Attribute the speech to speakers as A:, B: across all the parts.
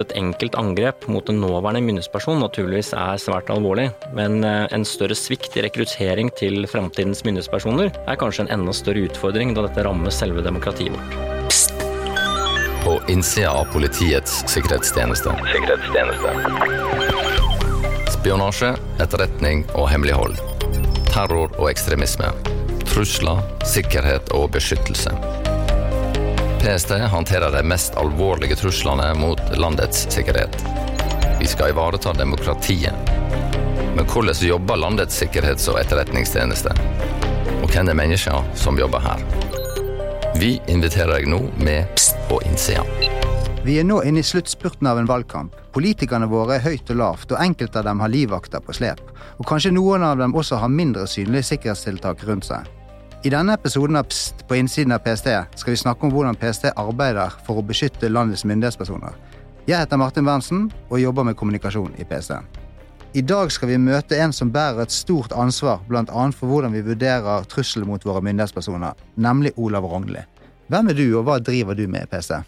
A: Et enkelt angrep mot en nåværende myndighetsperson naturligvis er svært alvorlig, men eh, en større svikt i rekruttering til framtidens myndighetspersoner er kanskje en enda større utfordring, da dette rammer selve demokratiet vårt. Psst.
B: På innsida av Politiets sikkerhetstjeneste.
C: Sikkerhetstjeneste.
B: Spionasje, etterretning og hemmelighold. Terror og ekstremisme. Trusler, sikkerhet og beskyttelse. PST håndterer de mest alvorlige truslene mot landets sikkerhet. Vi skal ivareta demokratiet. Men hvordan jobber landets sikkerhets- og etterretningstjeneste? Og hvem er menneskene som jobber her? Vi inviterer deg nå med Pst på innsida.
D: Vi er nå inne i sluttspurten av en valgkamp. Politikerne våre er høyt og lavt, og enkelte av dem har livvakter på slep. Og kanskje noen av dem også har mindre synlige sikkerhetstiltak rundt seg. I denne episoden av Pst på innsiden av PST skal vi snakke om hvordan PST arbeider for å beskytte landets myndighetspersoner. Jeg heter Martin Berntsen og jobber med kommunikasjon i PST. I dag skal vi møte en som bærer et stort ansvar bl.a. for hvordan vi vurderer trussel mot våre myndighetspersoner, nemlig Olav Rognli. Hvem er du, og hva driver du med i PST?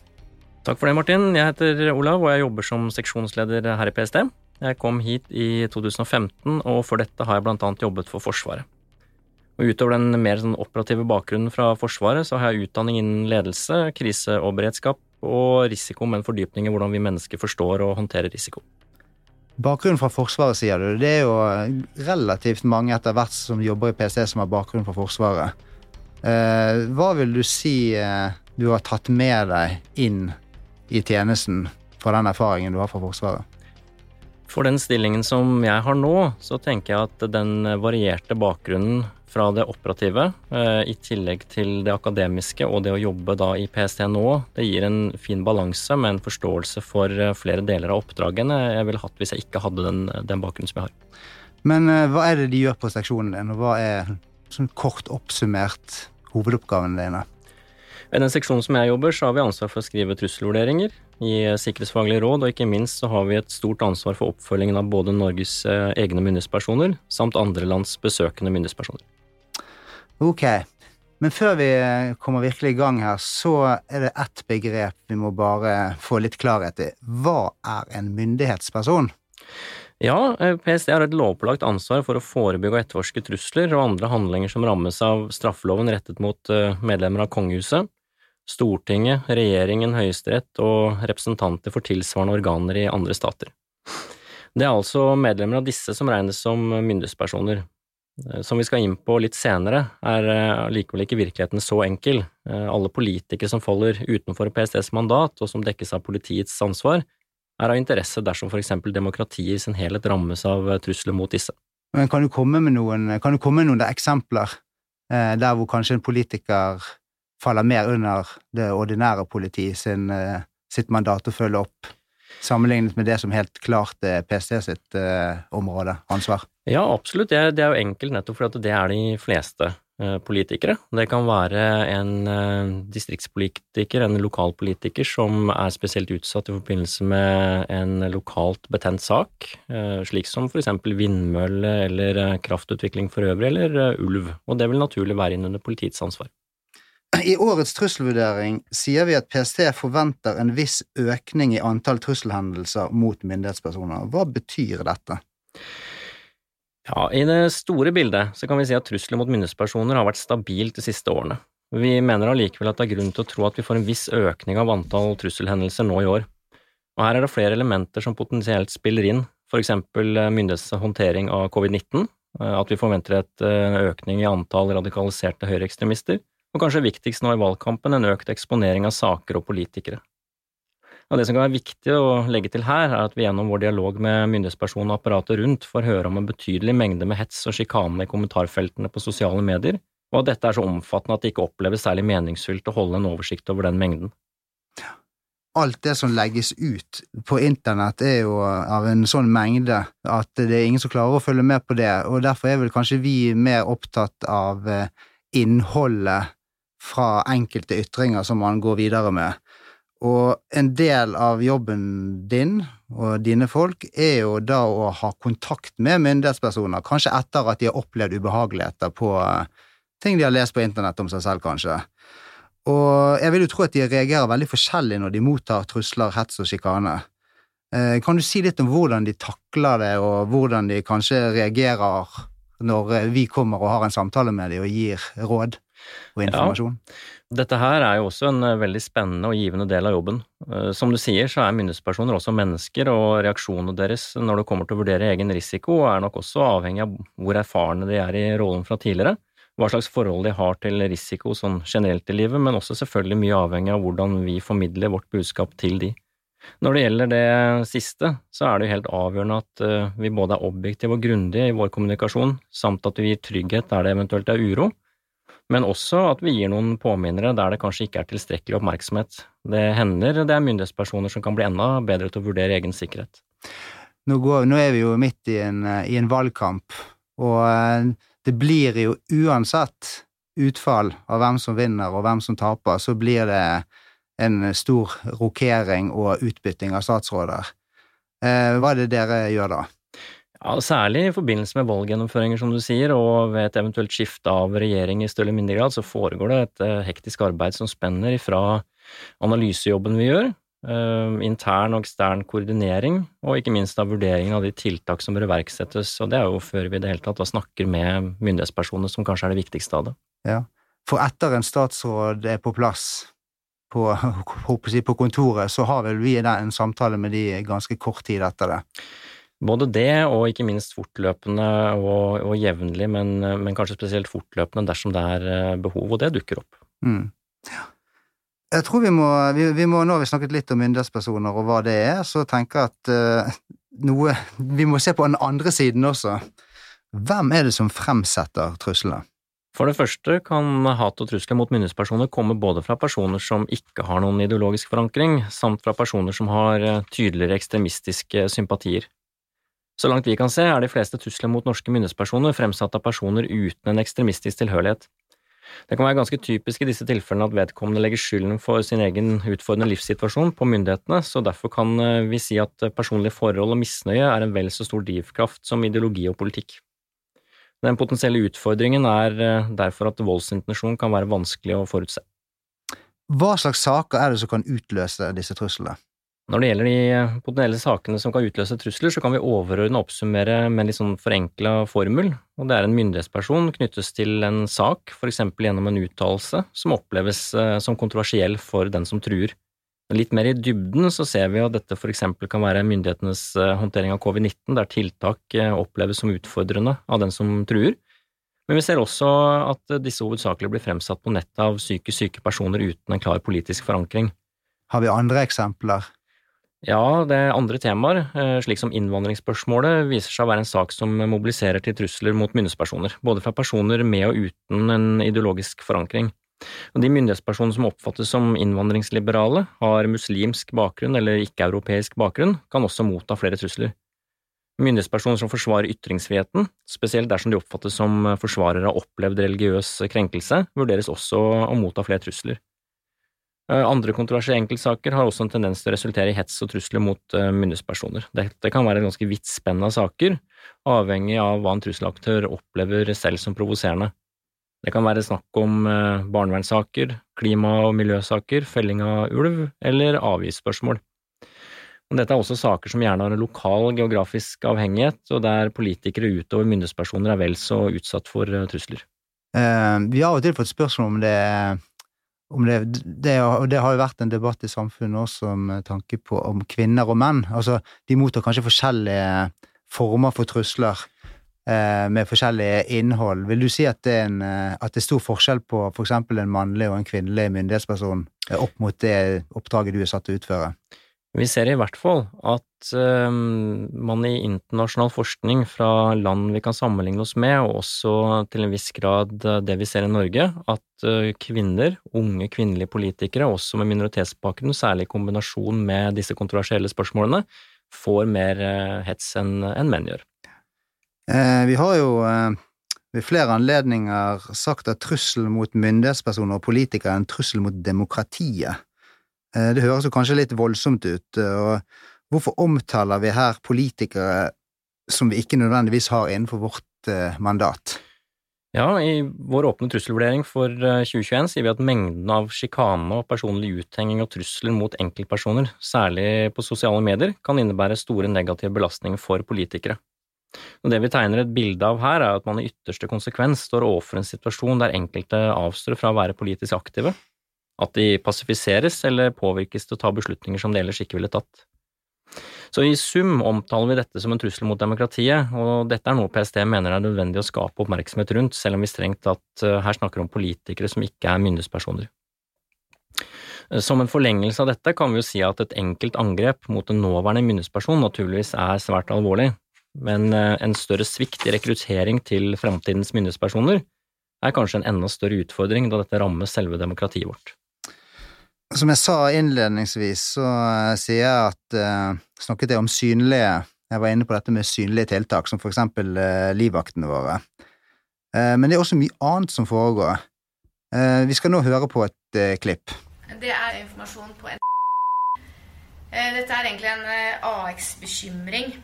A: Takk for det, Martin. Jeg heter Olav, og jeg jobber som seksjonsleder her i PST. Jeg kom hit i 2015, og for dette har jeg bl.a. jobbet for Forsvaret. Og utover den mer sånn operative bakgrunnen fra Forsvaret, så har jeg utdanning innen ledelse, krise og beredskap, og risiko med en fordypning i hvordan vi mennesker forstår og håndterer risiko.
D: Bakgrunnen fra Forsvaret, sier du. Det er jo relativt mange etter hvert som jobber i PST som har bakgrunn fra Forsvaret. Eh, hva vil du si eh, du har tatt med deg inn i tjenesten fra den erfaringen du har fra Forsvaret?
A: For den stillingen som jeg har nå, så tenker jeg at den varierte bakgrunnen fra det operative, eh, i tillegg til det akademiske og det å jobbe da i PST nå, det gir en fin balanse med en forståelse for eh, flere deler av oppdraget jeg ville hatt hvis jeg ikke hadde den, den bakgrunnen som jeg har.
D: Men eh, hva er det de gjør på seksjonen din, og hva er sånn kort oppsummert hovedoppgavene dine?
A: I den seksjonen som jeg jobber, så har vi ansvar for å skrive trusselvurderinger, gi sikkerhetsfaglige råd, og ikke minst så har vi et stort ansvar for oppfølgingen av både Norges egne myndighetspersoner samt andre lands besøkende myndighetspersoner.
D: Ok, men før vi kommer virkelig i gang her, så er det ett begrep vi må bare få litt klarhet i. Hva er en myndighetsperson?
A: Ja, PST har et lovpålagt ansvar for å forebygge og etterforske trusler og andre handlinger som rammes av straffeloven rettet mot eh, medlemmer av kongehuset, Stortinget, regjeringen, Høyesterett og representanter for tilsvarende organer i andre stater. Det er altså medlemmer av disse som regnes som myndighetspersoner. Eh, som vi skal inn på litt senere, er eh, likevel ikke virkeligheten så enkel. Eh, alle politikere som faller utenfor PSTs mandat, og som dekkes av politiets ansvar, er av interesse dersom for eksempel demokratiet i sin helhet rammes av trusler mot disse.
D: Men kan du komme med noen, komme med noen eksempler der hvor kanskje en politiker faller mer under det ordinære politiet sin, sitt mandat å følge opp? sammenlignet med det som helt klart er PST sitt uh, område, ansvar?
A: Ja, absolutt. Det det er jo enkelt nettopp fordi det er de fleste uh, politikere. Det kan være en distriktspolitiker, en lokalpolitiker, som er spesielt utsatt i forbindelse med en lokalt betent sak, slik som eksempel vindmølle eller kraftutvikling for øvrig, eller ulv. Og det vil naturlig være inn under politiets ansvar.
D: I årets trusselvurdering sier vi at PST forventer en viss økning i antall trusselhendelser mot myndighetspersoner. Hva betyr dette?
A: Ja, I det store bildet så kan vi si at trusler mot myndighetspersoner har vært stabilt de siste årene. Vi mener allikevel at det er grunn til å tro at vi får en viss økning av antall trusselhendelser nå i år. Og Her er det flere elementer som potensielt spiller inn, for eksempel myndighetshåndtering av covid-19, at vi forventer et økning i antall radikaliserte høyreekstremister, og kanskje viktigst nå i valgkampen, en økt eksponering av saker og politikere. Og Det som kan være viktig å legge til her, er at vi gjennom vår dialog med myndighetspersoner og apparatet rundt får høre om en betydelig mengde med hets og sjikane i kommentarfeltene på sosiale medier, og at dette er så omfattende at det ikke oppleves særlig meningsfylt å holde en oversikt over den mengden.
D: Alt det som legges ut på internett er jo av en sånn mengde at det er ingen som klarer å følge med på det, og derfor er vel kanskje vi mer opptatt av eh, innholdet fra enkelte ytringer som man går videre med. Og en del av jobben din og dine folk er jo da å ha kontakt med myndighetspersoner, kanskje etter at de har opplevd ubehageligheter på eh, ting de har lest på internett om seg selv, kanskje. Og jeg vil jo tro at de reagerer veldig forskjellig når de mottar trusler, hets og sjikane. Eh, kan du si litt om hvordan de takler det, og hvordan de kanskje reagerer når vi kommer og har en samtale med dem og gir råd og informasjon?
A: Ja. Dette her er jo også en veldig spennende og givende del av jobben. Som du sier, så er myndighetspersoner også mennesker, og reaksjonene deres når det kommer til å vurdere egen risiko, er nok også avhengig av hvor erfarne de er i rollen fra tidligere hva slags forhold de har til risiko sånn generelt i livet, men også selvfølgelig mye avhengig av hvordan vi formidler vårt budskap til de. Når det gjelder det siste, så er det jo helt avgjørende at eh, vi både er objektive og grundige i vår kommunikasjon, samt at vi gir trygghet der det eventuelt er uro, men også at vi gir noen påminnere der det kanskje ikke er tilstrekkelig oppmerksomhet. Det hender det er myndighetspersoner som kan bli enda bedre til å vurdere egen sikkerhet.
D: Nå, går, nå er vi jo midt i en, i en valgkamp, og eh, det blir jo uansett utfall av hvem som vinner og hvem som taper, så blir det en stor rokering og utbytting av statsråder. Eh, hva er det dere gjør da?
A: Ja, Særlig i forbindelse med valggjennomføringer, som du sier, og ved et eventuelt skifte av regjering i større eller mindre grad, så foregår det et eh, hektisk arbeid som spenner fra analysejobben vi gjør, Uh, intern og ekstern koordinering, og ikke minst av vurderingen av de tiltak som bør iverksettes. Og det er jo før vi i det hele tatt snakker med myndighetspersoner, som kanskje er det viktigste av det.
D: Ja, For etter en statsråd er på plass på, på kontoret, så har vel vi en samtale med de ganske kort tid etter det?
A: Både det, og ikke minst fortløpende og, og jevnlig, men, men, kanskje spesielt fortløpende dersom det er eh, behov, og det dukker opp. Mm.
D: Ja. Jeg tror vi må, vi, vi må, Nå har vi snakket litt om myndighetspersoner og hva det er, så tenker jeg at uh, noe Vi må se på den andre siden også. Hvem er det som fremsetter truslene?
A: For det første kan hat og trusler mot myndighetspersoner komme både fra personer som ikke har noen ideologisk forankring, samt fra personer som har eh, tydeligere ekstremistiske sympatier. Så langt vi kan se, er de fleste trusler mot norske myndighetspersoner fremsatt av personer uten en ekstremistisk tilhørighet. Det kan være ganske typisk i disse tilfellene at vedkommende legger skylden for sin egen utfordrende livssituasjon på myndighetene, så derfor kan eh, vi si at personlige forhold og misnøye er en vel så stor drivkraft som ideologi og politikk. Den potensielle utfordringen er eh, derfor at voldsintensjon kan være vanskelig å forutse.
D: Hva slags saker er det som kan utløse disse truslene?
A: Når det gjelder de eh, potensielle sakene som kan utløse trusler, så kan vi overordne oppsummere med en litt sånn forenkla formel, og det er en myndighetsperson knyttes til en sak, eksempel gjennom en uttalelse som oppleves eh, som kontroversiell for den som truer. Litt mer i dybden så ser vi at dette eksempel kan være myndighetenes eh, håndtering av covid-19, der tiltak oppleves som utfordrende av den som truer. Men vi ser også at disse hovedsakelig blir fremsatt på nettet av psykisk syke personer uten en klar politisk forankring.
D: Har vi andre eksempler?
A: Ja, det er andre temaer, eh, slik som innvandringsspørsmålet, viser seg å være en sak som mobiliserer til trusler mot myndighetspersoner, både fra personer med og uten en ideologisk forankring. Og de myndighetspersonene som oppfattes som innvandringsliberale, har muslimsk bakgrunn eller ikke-europeisk bakgrunn, kan også motta flere trusler. Myndighetspersoner som forsvarer ytringsfriheten, spesielt dersom de oppfattes som forsvarere av opplevd religiøs krenkelse, vurderes også å motta flere trusler. Eh, andre kontroversielle enkeltsaker har også en tendens til å resultere i hets og trusler mot eh, myndighetspersoner. Dette kan være ganske vidt spenn av saker, avhengig av hva en trusselaktør opplever selv som provoserende. Det kan være snakk om eh, barnevernssaker, klima- og miljøsaker, felling av ulv eller avgiftsspørsmål. Dette er også saker som gjerne har en lokal geografisk avhengighet, og der politikere utover myndighetspersoner er vel så utsatt for trusler.
D: Vi har av og til fått spørsmål om det om det, det, og det har jo vært en debatt i samfunnet også med tanke på om kvinner og menn. Altså, de mottar kanskje forskjellige former for trusler eh, med forskjellige innhold. Vil du si at det, er en, eh, at det er stor forskjell på for eksempel en mannlig og en kvinnelig myndighetsperson eh, opp mot det oppdraget du er satt til å utføre?
A: Vi ser i hvert fall at um, man i internasjonal forskning fra land vi kan sammenligne oss med, og også til en viss grad eh, det vi ser i Norge, at uh, kvinner, unge kvinnelige politikere, også med minoritetsbakgrunn, særlig i kombinasjon med disse kontroversielle spørsmålene, får mer uh, hets enn en menn gjør.
D: Eh, vi har jo eh, ved flere anledninger sagt at trusselen mot myndighetspersoner og politikere er en trussel mot demokratiet. Eh, det høres jo kanskje litt voldsomt ut, eh, og hvorfor omtaler vi her politikere som vi ikke nødvendigvis har innenfor vårt eh, mandat?
A: Ja, i vår åpne trusselvurdering for 2021 eh, sier vi at mengden av sjikane og personlig uthenging og trusler mot enkeltpersoner, særlig på sosiale medier, kan innebære store negative belastninger for politikere. Og Det vi tegner et bilde av her, er at man i ytterste konsekvens står overfor en situasjon der enkelte avstår fra å være politisk aktive, at de passifiseres eller påvirkes til å ta beslutninger som de ellers ikke ville tatt. Så i sum omtaler vi dette som en trussel mot demokratiet, og dette er noe PST mener er nødvendig å skape oppmerksomhet rundt, selv om vi strengt tatt eh, her snakker om politikere som ikke er myndighetspersoner. Som en forlengelse av dette kan vi jo si at et enkelt angrep mot en nåværende myndighetsperson naturligvis er svært alvorlig, men eh, en større svikt i rekruttering til fremtidens myndighetspersoner er kanskje en enda større utfordring da dette rammer selve demokratiet vårt.
D: Som jeg sa innledningsvis, så uh, sier jeg at eh, Snakket jeg om synlige Jeg var inne på dette med synlige tiltak, som for eksempel uh, livvaktene våre. Eh, men det er også mye annet som foregår. vi skal nå høre på et klipp.
C: Det er informasjon på en Dette er egentlig en AX-bekymring,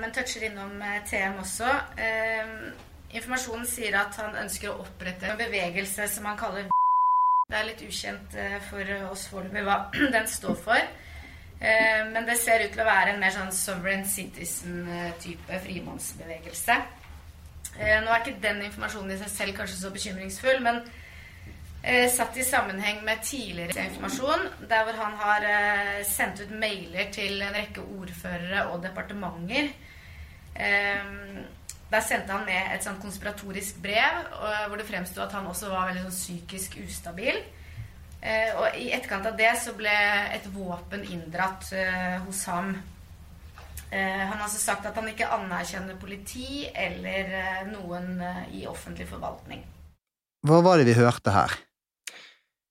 C: men toucher innom TM også. Informasjonen sier at han ønsker å opprette en bevegelse som han kaller det er litt ukjent eh, for oss foreløpig hva den står for. Eh, men det ser ut til å være en mer sånn sovereign citizen-type frimannsbevegelse. Eh, nå er ikke den informasjonen i seg selv kanskje så bekymringsfull, men satt i sammenheng med tidligere informasjon, der hvor han har sendt ut mailer til en rekke ordførere og departementer der sendte han med et sånn konspiratorisk brev hvor det fremsto at han også var veldig sånn psykisk ustabil. Eh, og i etterkant av det så ble et våpen inndratt eh, hos ham. Eh, han har også sagt at han ikke anerkjenner politi eller noen i offentlig forvaltning.
D: Hva var det vi hørte her?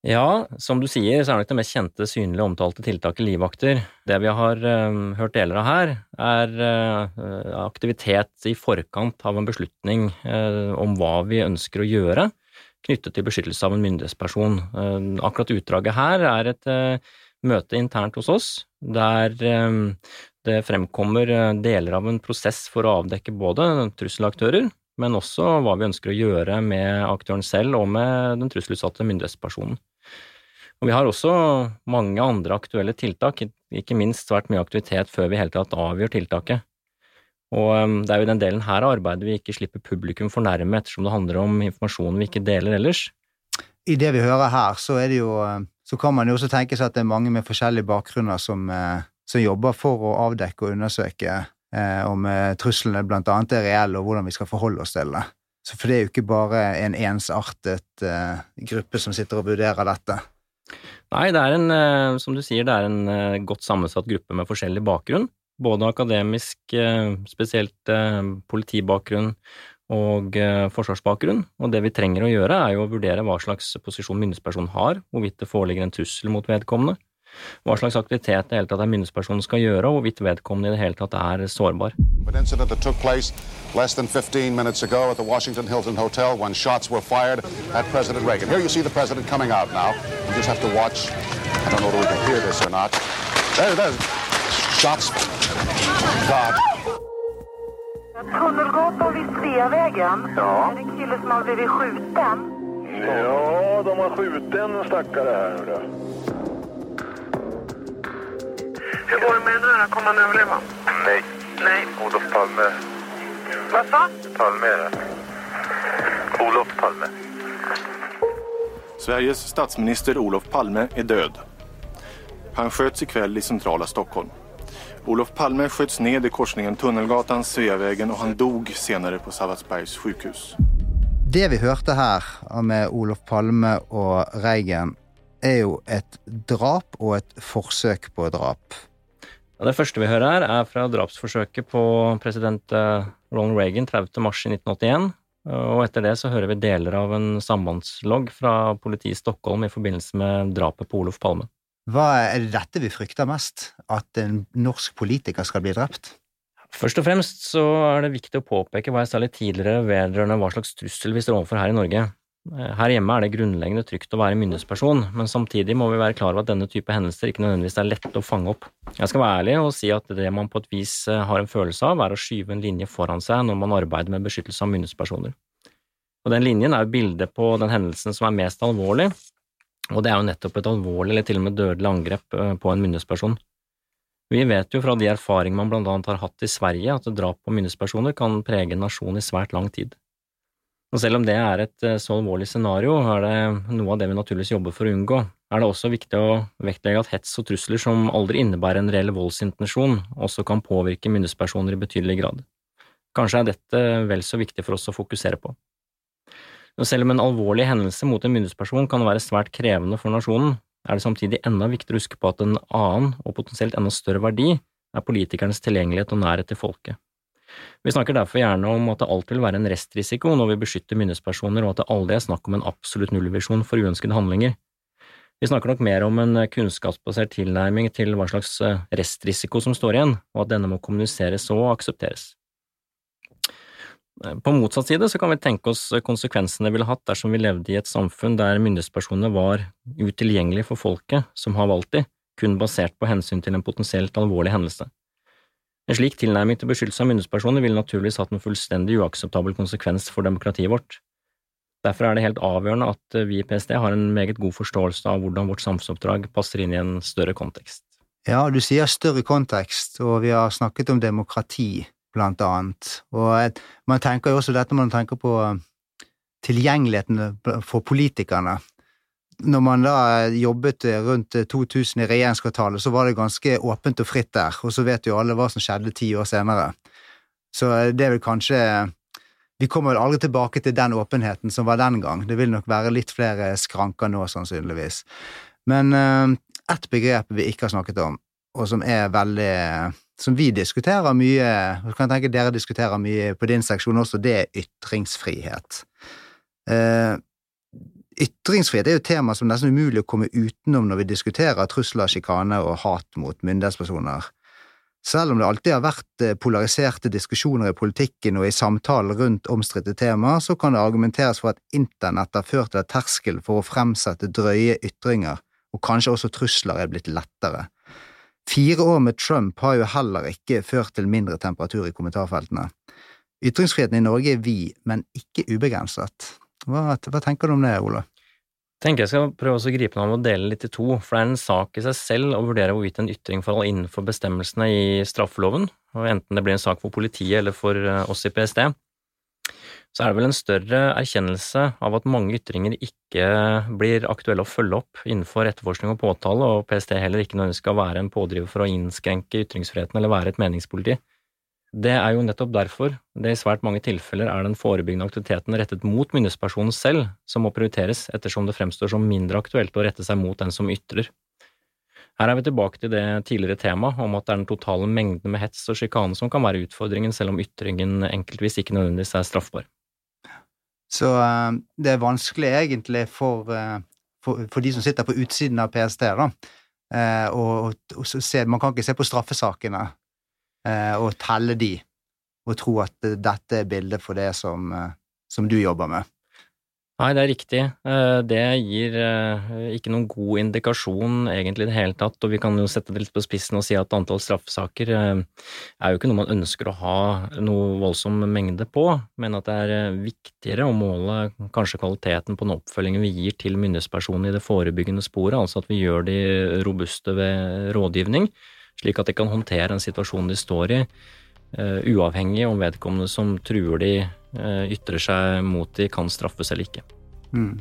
A: Ja, som du sier, så er nok det mest kjente, synlige omtalte tiltaket livvakter. Det vi har uh, hørt deler av her, er uh, aktivitet i forkant av en beslutning uh, om hva vi ønsker å gjøre knyttet til beskyttelse av en myndighetsperson. akkurat utdraget her er et møte internt hos oss, der det fremkommer deler av en prosess for å avdekke både trusselaktører, men også hva vi ønsker å gjøre med aktøren selv og med den trusselutsatte myndighetspersonen. Og vi har også mange andre aktuelle tiltak, ikke minst svært mye aktivitet før vi i hele tatt avgjør tiltaket. Og um, det er jo i den delen her av arbeidet vi ikke slipper publikum for nærme, ettersom det handler om informasjon vi ikke deler ellers.
D: I det vi hører her, så, jo, um, så kan man jo også tenke seg at det er mange med forskjellige bakgrunner som, uh, som jobber for å avdekke og undersøke eh, om uh, truslene annet er reelle, og hvordan vi skal forholde oss til det. Så for det er jo ikke bare en ensartet uh, gruppe som sitter og vurderer dette.
A: Nei, det er en, eh, som du sier, det er en eh, godt sammensatt gruppe med forskjellig bakgrunn. Både akademisk, eh, spesielt politibakgrunn og forsvarsbakgrunn. Og det vi trenger å gjøre, er jo å vurdere hva slags posisjon myndighetspersonen har, hvorvidt det foreligger en trussel mot vedkommende, hva slags aktivitet det hele tatt er myndighetspersonen skal gjøre, og hvorvidt vedkommende i det hele tatt er sårbar. Less than 15 minutes ago at the Washington Hilton Hotel when shots were fired at President Reagan. Here you see the president coming out now. You just have to watch. I don't know whether we can hear this or not. There, there. Shots. God. Tunnelgatan vid Sveavägen. Ja. Är det en kille som har blivit skjuten? Ja, de har skjutit en stackare här. Hur går det med här? Kommer han överleva? Nej. Nej. Olof Palme. Vad sa? Palme är det. Olof Palme. Sveriges statsminister Olof Palme är död. Han sköts ikväll i centrala Stockholm. Olof Palme sköts ned i korsningen Tunnelgatan, Sveavägen og han dog senere på Sabbatsbergs sjukhus.
D: Det vi hørte her med Olof Palme og Reigen, er jo et drap og et forsøk på drap.
A: Ja, det første vi hører her, er fra drapsforsøket på president eh, Ronald Reagan 30. mars i 1981. Og etter det så hører vi deler av en sambandslogg fra politiet i Stockholm i forbindelse med drapet på Olof Palme.
D: Hva er det dette vi frykter mest? At en norsk politiker skal bli drept?
A: Først og fremst så er det viktig å påpeke hva jeg sa litt tidligere vedrørende hva slags trussel vi står overfor her i Norge. Eh, her hjemme er det grunnleggende trygt å være myndighetsperson, men samtidig må vi være klar over at denne type hendelser ikke nødvendigvis er lette å fange opp. Jeg skal være ærlig og si at det man på et vis eh, har en følelse av, er å skyve en linje foran seg når man arbeider med beskyttelse av myndighetspersoner. Og den linjen er jo bildet på den hendelsen som er mest alvorlig, og det er jo nettopp et alvorlig eller til og med dødelig angrep eh, på en myndighetsperson. Vi vet jo fra de erfaringer man blant annet har hatt i Sverige, at drap på myndighetspersoner kan prege en nasjon i svært lang tid. Og selv om det er et eh, så alvorlig scenario, er det noe av det vi naturligvis jobber for å unngå, er det også viktig å vektlegge at hets og trusler som aldri innebærer en reell voldsintensjon, også kan påvirke myndighetspersoner i betydelig grad. Kanskje er dette vel så viktig for oss å fokusere på. Og selv om en alvorlig hendelse mot en myndighetsperson kan være svært krevende for nasjonen, er det samtidig enda viktigere å huske på at en annen, og potensielt enda større verdi, er politikernes tilgjengelighet og nærhet til folket. Vi snakker derfor gjerne om at det alltid vil være en restrisiko når vi beskytter myndighetspersoner, og at det aldri er snakk om en absolutt nullvisjon for uønskede handlinger. Vi snakker nok mer om en kunnskapsbasert tilnærming til hva slags restrisiko som står igjen, og at denne må kommuniseres og aksepteres. På motsatt side så kan vi tenke oss konsekvensene det ville hatt dersom vi levde i et samfunn der myndighetspersonene var utilgjengelige for folket som har valgt de, kun basert på hensyn til en potensielt alvorlig hendelse. En slik tilnærming til beskyttelse av myndighetspersoner ville naturligvis hatt en fullstendig uakseptabel konsekvens for demokratiet vårt. Derfor er det helt avgjørende at vi i PST har en meget god forståelse av hvordan vårt samfunnsoppdrag passer inn i en større kontekst.
D: Ja, du sier større kontekst, og vi har snakket om demokrati blant annet. Og man tenker jo også dette man tenker på um, tilgjengeligheten for politikerne. Når man da jobbet rundt 2000 i regjeringskvartalet, så var det ganske åpent og fritt der, og så vet jo alle hva som skjedde ti år senere. Så det vil kanskje Vi kommer vel aldri tilbake til den åpenheten som var den gang. Det vil nok være litt flere skranker nå, sannsynligvis. Men uh, ett begrep vi ikke har snakket om, og som er veldig som vi diskuterer mye, og kan tenke dere diskuterer mye på din seksjon også, det er ytringsfrihet. Eh, ytringsfrihet er jo et tema som nesten umulig å komme utenom når vi diskuterer trusler, sjikane og hat mot myndighetspersoner. Selv om det alltid har vært eh, polariserte diskusjoner i politikken og i samtaler rundt omstridte temaer, så kan det argumenteres for at internett har ført til at terskelen for å fremsette drøye ytringer, og kanskje også trusler, er blitt lettere. Fire år med Trump har jo heller ikke ført til mindre temperatur i kommentarfeltene. Ytringsfriheten i Norge er vid, men ikke ubegrenset. Hva, hva tenker du om det, Ole?
A: tenker jeg skal prøve å gripe meg av å dele litt i to, for det er en sak i seg selv å vurdere hvorvidt en ytring faller innenfor bestemmelsene i straffeloven, og enten det blir en sak for politiet eller for eh, oss i PST så er det vel en større erkjennelse av at mange ytringer ikke blir aktuelle å følge opp innenfor etterforskning og påtale, og PST heller ikke nødvendigvis skal være en pådriver for å innskrenke ytringsfriheten eller være et meningspoliti. Det er jo nettopp derfor det i svært mange tilfeller er den forebyggende aktiviteten rettet mot myndighetspersonen selv som må prioriteres, ettersom det fremstår som mindre aktuelt å rette seg mot den som ytrer. Her er vi tilbake til det tidligere temaet om at det er den totale mengden med hets og sjikane som kan være utfordringen, selv om ytringen enkeltvis ikke nødvendigvis er straffbar.
D: Så uh, det er vanskelig egentlig for, uh, for, for, de som sitter på utsiden av PST, da. Og, og, og se, man kan ikke se på straffesakene og telle de, og tro at dette er bildet for det som, som du jobber med.
A: Nei, det er riktig. Eh, det gir eh, ikke noen god indikasjon egentlig i det hele tatt, og vi kan jo sette det litt på spissen og si at antall straffesaker eh, er jo ikke noe man ønsker å ha noe voldsom mengde på, men at det er viktigere å måle kanskje kvaliteten på den oppfølgingen vi gir til myndighetspersonene i det forebyggende sporet, altså at vi gjør de robuste ved rådgivning, slik at de kan håndtere den situasjonen de står i, uavhengig om vedkommende som truer de Eh, ytrer seg mot de, kan straffes eller ikke. Mm.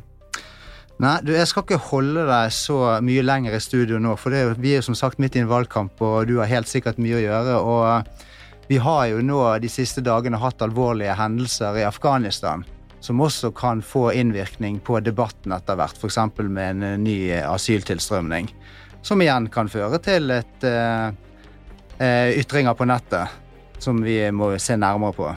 D: Nei, du, jeg skal ikke holde deg så mye lenger i studio nå, for det, vi er som sagt midt i en valgkamp, og du har helt sikkert mye å gjøre. og eh, vi har jo nå de siste dagene hatt alvorlige hendelser i Afghanistan som også kan få innvirkning på debatten etter hvert, f.eks. med en eh, ny asyltilstrømning. Som igjen kan føre til et, uh, ytringer på nettet som vi må se nærmere på.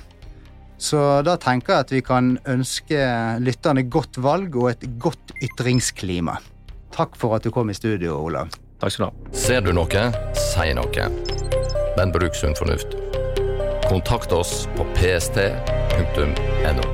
D: Så da tenker jeg at vi kan ønske lytterne godt valg og et godt ytringsklima. Takk for at du kom i studio, Olav.
A: Takk skal du ha.
B: Ser du noe, si noe. Men bruk sunn fornuft. Kontakt oss på pst.no.